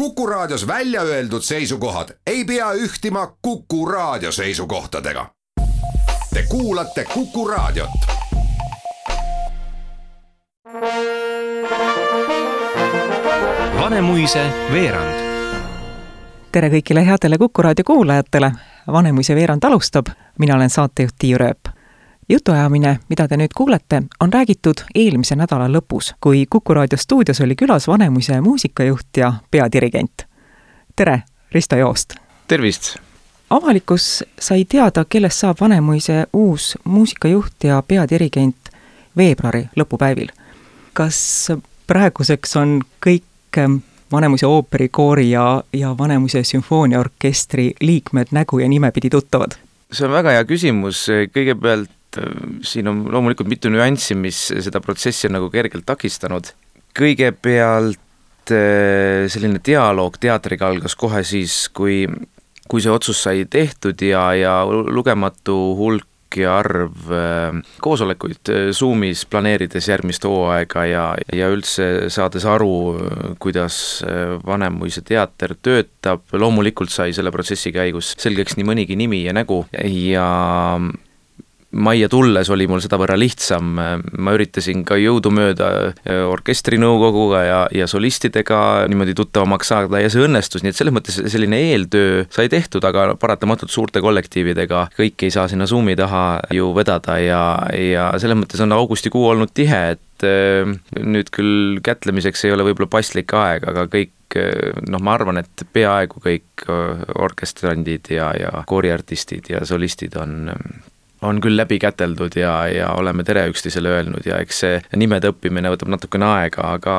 Kuku Raadios välja öeldud seisukohad ei pea ühtima Kuku Raadio seisukohtadega. Te kuulate Kuku Raadiot. Vanemuise veerand. tere kõigile headele Kuku Raadio kuulajatele. Vanemuise veerand alustab, mina olen saatejuht Tiiu Rööp jutuajamine, mida te nüüd kuulete, on räägitud eelmise nädala lõpus, kui Kuku raadio stuudios oli külas Vanemuise muusikajuht ja peadirigent. tere, Risto Joost! tervist! avalikkus sai teada, kellest saab Vanemuise uus muusikajuht ja peadirigent veebruari lõpupäevil. kas praeguseks on kõik Vanemuise ooperikoori ja, ja Vanemuise sümfooniaorkestri liikmed nägu ja nimepidi tuttavad? see on väga hea küsimus, kõigepealt siin on loomulikult mitu nüanssi, mis seda protsessi on nagu kergelt takistanud. kõigepealt äh, selline dialoog teatriga algas kohe siis, kui, kui see otsus sai tehtud ja, ja lugematu hulk ja arv äh, koosolekuid Zoomis planeerides järgmist hooaega ja, ja üldse saades aru, kuidas Vanemuise teater töötab, loomulikult sai selle protsessi käigus selgeks nii mõnigi nimi ja nägu ja majja tulles oli mul sedavõrra lihtsam, ma üritasin ka jõudumööda äh, orkestrinõukoguga ja, ja solistidega niimoodi tuttavamaks saada ja see õnnestus, nii et selles mõttes selline eeltöö sai tehtud, aga paratamatult suurte kollektiividega kõiki ei saa sinna Zoomi taha ju vedada ja, ja selles mõttes on augustikuu olnud tihe, et äh, nüüd küll kätlemiseks ei ole võib-olla paslik aeg, aga kõik äh, noh, ma arvan, et peaaegu kõik orkestrandid ja, ja kooriartistid ja solistid on on küll läbi käteldud ja, ja oleme tere üksteisele öelnud ja eks see nimede õppimine võtab natukene aega, aga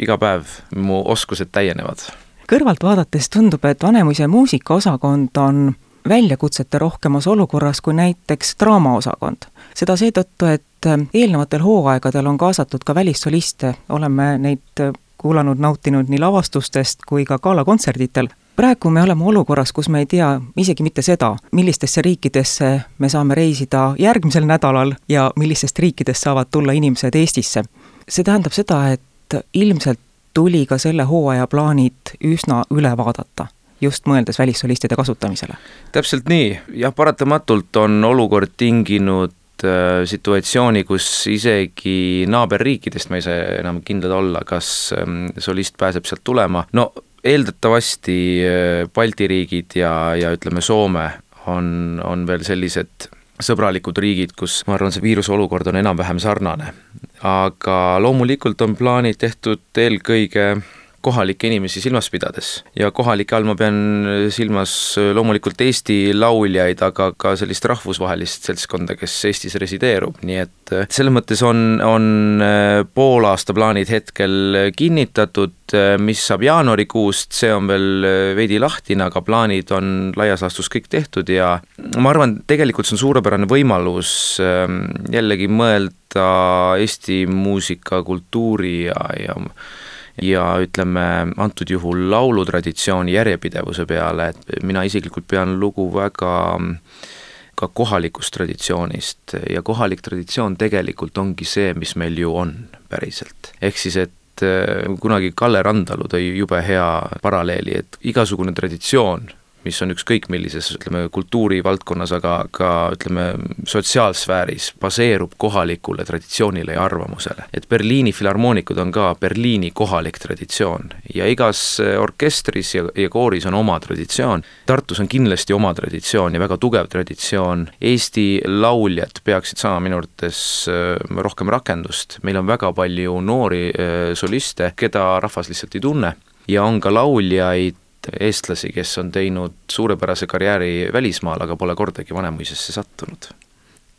iga päev mu oskused täienevad. kõrvalt vaadates tundub, et Vanemuise muusikaosakond on väljakutsete rohkemas olukorras kui näiteks draamaosakond. seda seetõttu, et eelnevatel hooaegadel on kaasatud ka välissoliste, oleme neid kuulanud, nautinud nii lavastustest kui ka galakontserditel praegu me oleme olukorras, kus me ei tea isegi mitte seda, millistesse riikidesse me saame reisida järgmisel nädalal ja millistest riikidest saavad tulla inimesed Eestisse. see tähendab seda, et ilmselt tuli ka selle hooaja plaanid üsna üle vaadata just mõeldes välissolistide kasutamisele. täpselt nii, jah, paratamatult on olukord tinginud äh, situatsiooni, kus isegi naaberriikidest me ei saa enam kindlad olla, kas ähm, solist pääseb sealt tulema, no eeldatavasti äh, Balti riigid ja, ja ütleme, Soome on, on veel sellised sõbralikud riigid, kus ma arvan, see viiruse olukord on enam-vähem sarnane. aga loomulikult on plaanid tehtud eelkõige kohalikke inimesi silmas pidades. ja kohalike all ma pean silmas loomulikult Eesti lauljaid, aga ka sellist rahvusvahelist seltskonda, kes Eestis resideerub, nii et selles mõttes on, on äh, poolaasta plaanid hetkel kinnitatud, mis saab jaanuarikuust, see on veel veidi lahtine, aga plaanid on laias laastus kõik tehtud ja ma arvan, tegelikult see on suurepärane võimalus ähm, jällegi mõelda Eesti muusika, kultuuri ja, ja ja ütleme, antud juhul laulutraditsiooni järjepidevuse peale, et mina isiklikult pean lugu väga ka kohalikust traditsioonist ja kohalik traditsioon tegelikult ongi see, mis meil ju on päriselt. ehk siis, et äh, kunagi Kalle Randalu tõi jube hea paralleeli, et igasugune traditsioon mis on ükskõik millises, ütleme, kultuurivaldkonnas, aga ka ütleme, sotsiaalsfääris, baseerub kohalikule traditsioonile ja arvamusele. et Berliini filharmoonikud on ka Berliini kohalik traditsioon. Ja igas orkestris ja, ja kooris on oma traditsioon, Tartus on kindlasti oma traditsioon ja väga tugev traditsioon, Eesti lauljad peaksid saama minu arvates äh, rohkem rakendust, meil on väga palju noori äh, soliste, keda rahvas lihtsalt ei tunne, ja on ka lauljaid, eestlasi, kes on teinud suurepärase karjääri välismaal, aga pole kordagi Vanemuisesse sattunud.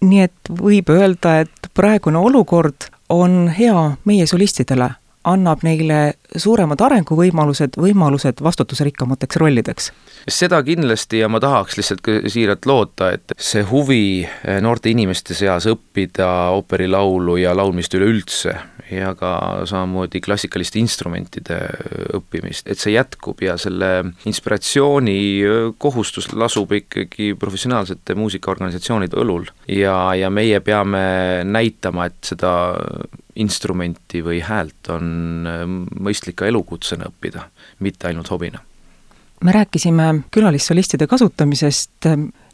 nii et võib öelda, et praegune olukord on hea meie solistidele, annab neile suuremad arenguvõimalused, võimalused vastutusrikkamateks rollideks? seda kindlasti ja ma tahaks lihtsalt siiralt loota, et see huvi noorte inimeste seas õppida ooperilaulu ja laulmist üleüldse ja ka samamoodi klassikaliste instrumentide õppimist, et see jätkub ja selle inspiratsiooni kohustus lasub ikkagi professionaalsete muusikaorganisatsioonide õlul. ja, ja meie peame näitama, et seda instrumenti või häält on mõistlik ka elukutsena õppida, mitte ainult hobina. me rääkisime külalissolistide kasutamisest,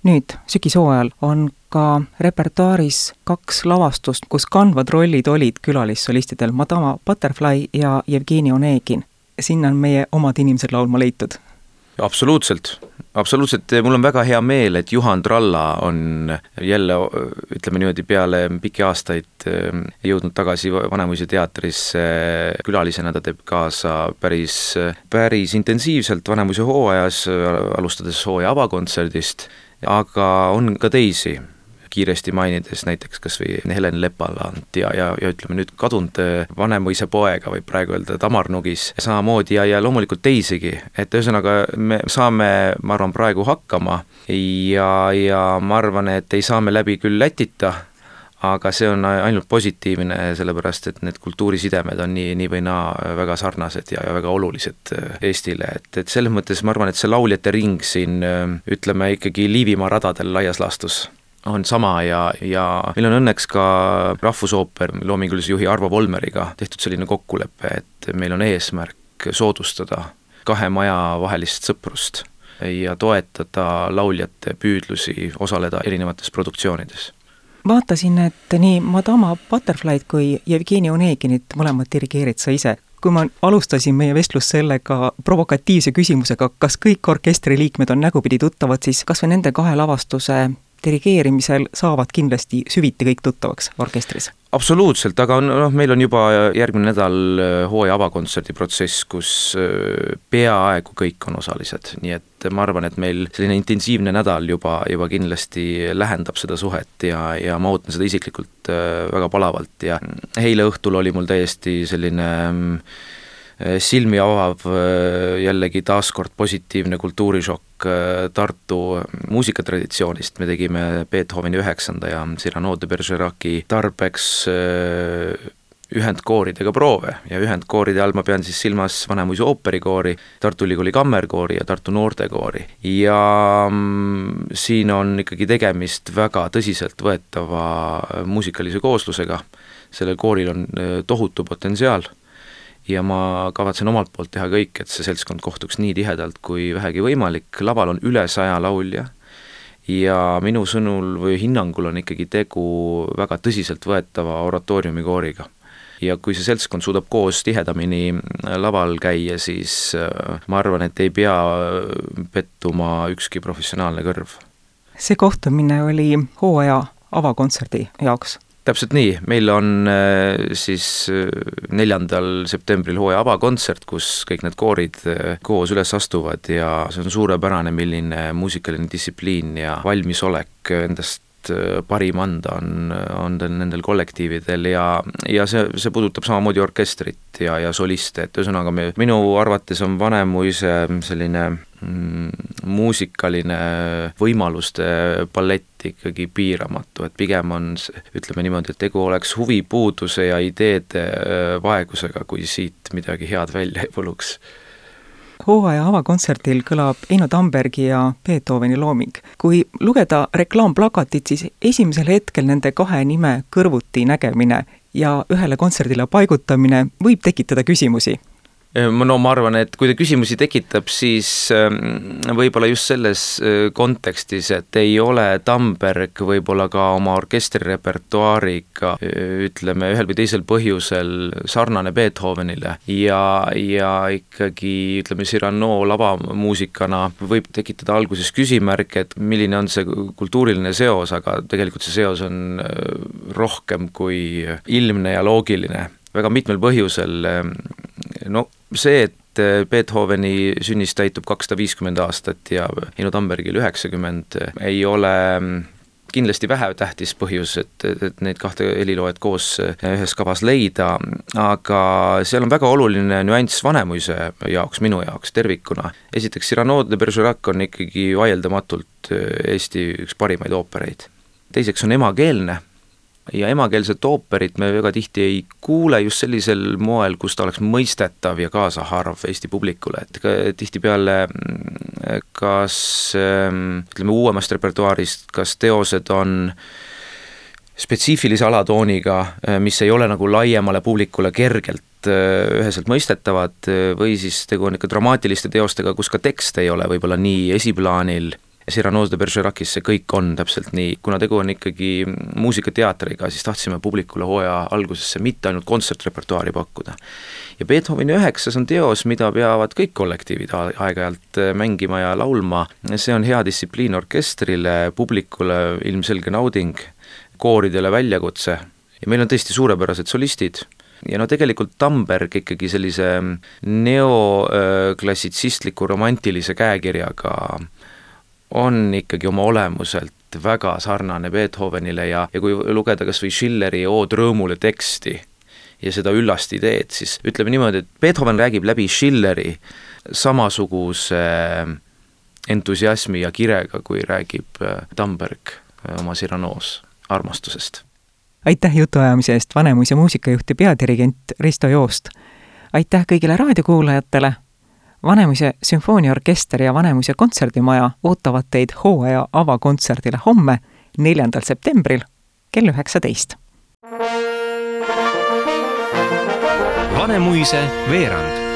nüüd sügishooajal on ka repertuaaris kaks lavastust, kus kandvad rollid olid külalissolistidel, Madama Butterfly ja Jevgeni Onegin. sinna on meie omad inimesed laulma leitud absoluutselt, absoluutselt, mul on väga hea meel, et Juhan Tralla on jälle ütleme niimoodi, peale pikki aastaid ehm, jõudnud tagasi Vanemuise teatrisse. Külalisena, ta teeb kaasa päris, päris intensiivselt Vanemuise hooajas, alustades hooaja avakontserdist, aga on ka teisi kiiresti mainides näiteks kas või Helen Lepaland ja, ja, ja ütleme nüüd kadunud äh, Vanemuise poega võib praegu öelda Tamar Nugis samamoodi ja, ja loomulikult teisigi, et ühesõnaga me saame, ma arvan, praegu hakkama ja, ja ma arvan, et ei saa me läbi küll Lätita, aga see on ainult positiivne, sellepärast et need kultuurisidemed on nii, nii või naa väga sarnased ja, ja väga olulised äh, Eestile, et, et selles mõttes ma arvan, et see lauljate ring siin äh, ütleme ikkagi Liivimaa radadel laias laastus on sama ja, ja meil on õnneks ka Rahvusooper loomingulise juhi Arvo Volmeriga tehtud selline kokkulepe, et meil on eesmärk soodustada kahe maja vahelist sõprust ja toetada lauljate püüdlusi osaleda erinevates produktsioonides vaatasin, et nii Madama Butterfly'd kui Jevgeni Oneginit mõlemad dirigeerid sa ise. kui ma alustasin meie vestlust sellega provokatiivse küsimusega, kas kõik orkestri liikmed on nägupidi tuttavad, siis kas või nende kahe lavastuse dirigeerimisel saavad kindlasti süviti kõik tuttavaks orkestris? absoluutselt, aga on, noh, meil on juba järgmine nädal äh, hooaja avakontserdi protsess, kus äh, peaaegu kõik on osalised, nii et ma arvan, et meil selline intensiivne nädal juba, juba kindlasti lähendab seda suhet ja, ja ma ootan seda isiklikult äh, väga palavalt ja eile õhtul oli mul täiesti selline mm, silmi avav äh, jällegi taaskord positiivne kultuurishokk äh, Tartu muusikatraditsioonist, me tegime Beethoveni üheksanda ja Cyrano de Bergeraci tarbeks ühendkooridega proove. Ja ühendkooride all ma pean siis silmas Vanemuise ooperikoori, Tartu Ülikooli kammerkoori ja Tartu noortekoori. ja mm, siin on ikkagi tegemist väga tõsiseltvõetava muusikalise kooslusega, sellel kooril on tohutu potentsiaal ja ma kavatsen omalt poolt teha kõik, et see seltskond kohtuks nii tihedalt kui vähegi võimalik, laval on üle saja laulja ja minu sõnul või hinnangul on ikkagi tegu väga tõsiseltvõetava oratooriumikooriga. ja kui see seltskond suudab koos tihedamini laval käia, siis äh, ma arvan, et ei pea pettuma ükski professionaalne kõrv. see kohtumine oli hooaja avakontserdi jaoks täpselt nii, meil on äh, siis äh, neljandal septembril hooaja avakontsert, kus kõik need koorid äh, koos üles astuvad ja see on suurepärane, milline muusikaline distsipliin ja valmisolek endast parim anda on, on nendel kollektiividel ja, ja see, see puudutab samamoodi orkestrit ja, ja soliste, et ühesõnaga me, minu arvates on Vanemuise selline mm, muusikaline võimaluste palett ikkagi piiramatu, et pigem on ütleme niimoodi, et tegu oleks huvipuuduse ja ideede äh, vaegusega, kui siit midagi head välja ei võluks hooaja avakontserdil kõlab Eino Tambergi ja Beethoveni looming. kui lugeda reklaamplakatit, siis esimesel hetkel nende kahe nime kõrvuti nägemine ja ühele kontserdile paigutamine võib tekitada küsimusi no ma arvan, et kui ta küsimusi tekitab, siis ähm, võib-olla just selles kontekstis, et ei ole Tamberg võib-olla ka oma orkestrirepertuaariga ütleme, ühel või teisel põhjusel sarnane Beethovenile. Ja, ja ikkagi ütleme, Cyrano lavamuusikana võib tekitada alguses küsimärke, et milline on see kultuuriline seos, aga tegelikult see seos on rohkem kui ilmne ja loogiline. Väga mitmel põhjusel, no see, et äh, Beethoveni sünnist täitub kakssada viiskümmend aastat ja Eino Tambergil üheksakümmend, ei ole mm, kindlasti vähetähtis põhjus, et, et neid kahte heliloojat koos äh, ühes kavas leida, aga seal on väga oluline nüanss Vanemuise jaoks, minu jaoks tervikuna. esiteks, Cyrano de Bergerac on ikkagi vaieldamatult äh, Eesti üks parimaid oopereid. teiseks on emakeelne ja emakeelset ooperit me väga tihti ei kuule just sellisel moel, kus ta oleks mõistetav ja kaasahaarav Eesti publikule, et tihtipeale mm, kas ähm, ütleme, uuemast repertuaarist, kas teosed on spetsiifilise alatooniga, äh, mis ei ole nagu laiemale publikule kergelt üheselt mõistetavad või siis tegu on ikka dramaatiliste teostega, kus ka tekst ei ole võib-olla nii esiplaanil Cyrano's de Bergerac'is see kõik on täpselt nii, kuna tegu on ikkagi muusikateatriga, siis tahtsime publikule hooaja algusesse mitte ainult kontsertrepertuaari pakkuda. ja Beethoveni üheksas on teos, mida peavad kõik kollektiivid aeg-ajalt äh, mängima ja laulma, see on hea distsipliin orkestrile, publikule ilmselge nauding, kooridele väljakutse. Ja meil on tõesti suurepärased solistid. Ja no tegelikult Tamberg ikkagi sellise neoklassitsistliku romantilise käekirjaga on ikkagi oma olemuselt väga sarnane Beethovenile ja, ja kui lugeda kas või Schilleri Ood rõõmule teksti ja seda üllast ideed, siis ütleme niimoodi, et Beethoven räägib läbi Schilleri samasuguse entusiasmi ja kirega, kui räägib äh, Tamberg äh, oma Cyranoos armastusest. aitäh jutuajamise eest, Vanemuise muusikajuht ja peadirigent Risto Joost! aitäh kõigile raadiokuulajatele Vanemuise sümfooniaorkester ja Vanemuise kontserdimaja ootavad teid hooaja avakontserdile homme, neljandal septembril kell üheksateist. Vanemuise veerand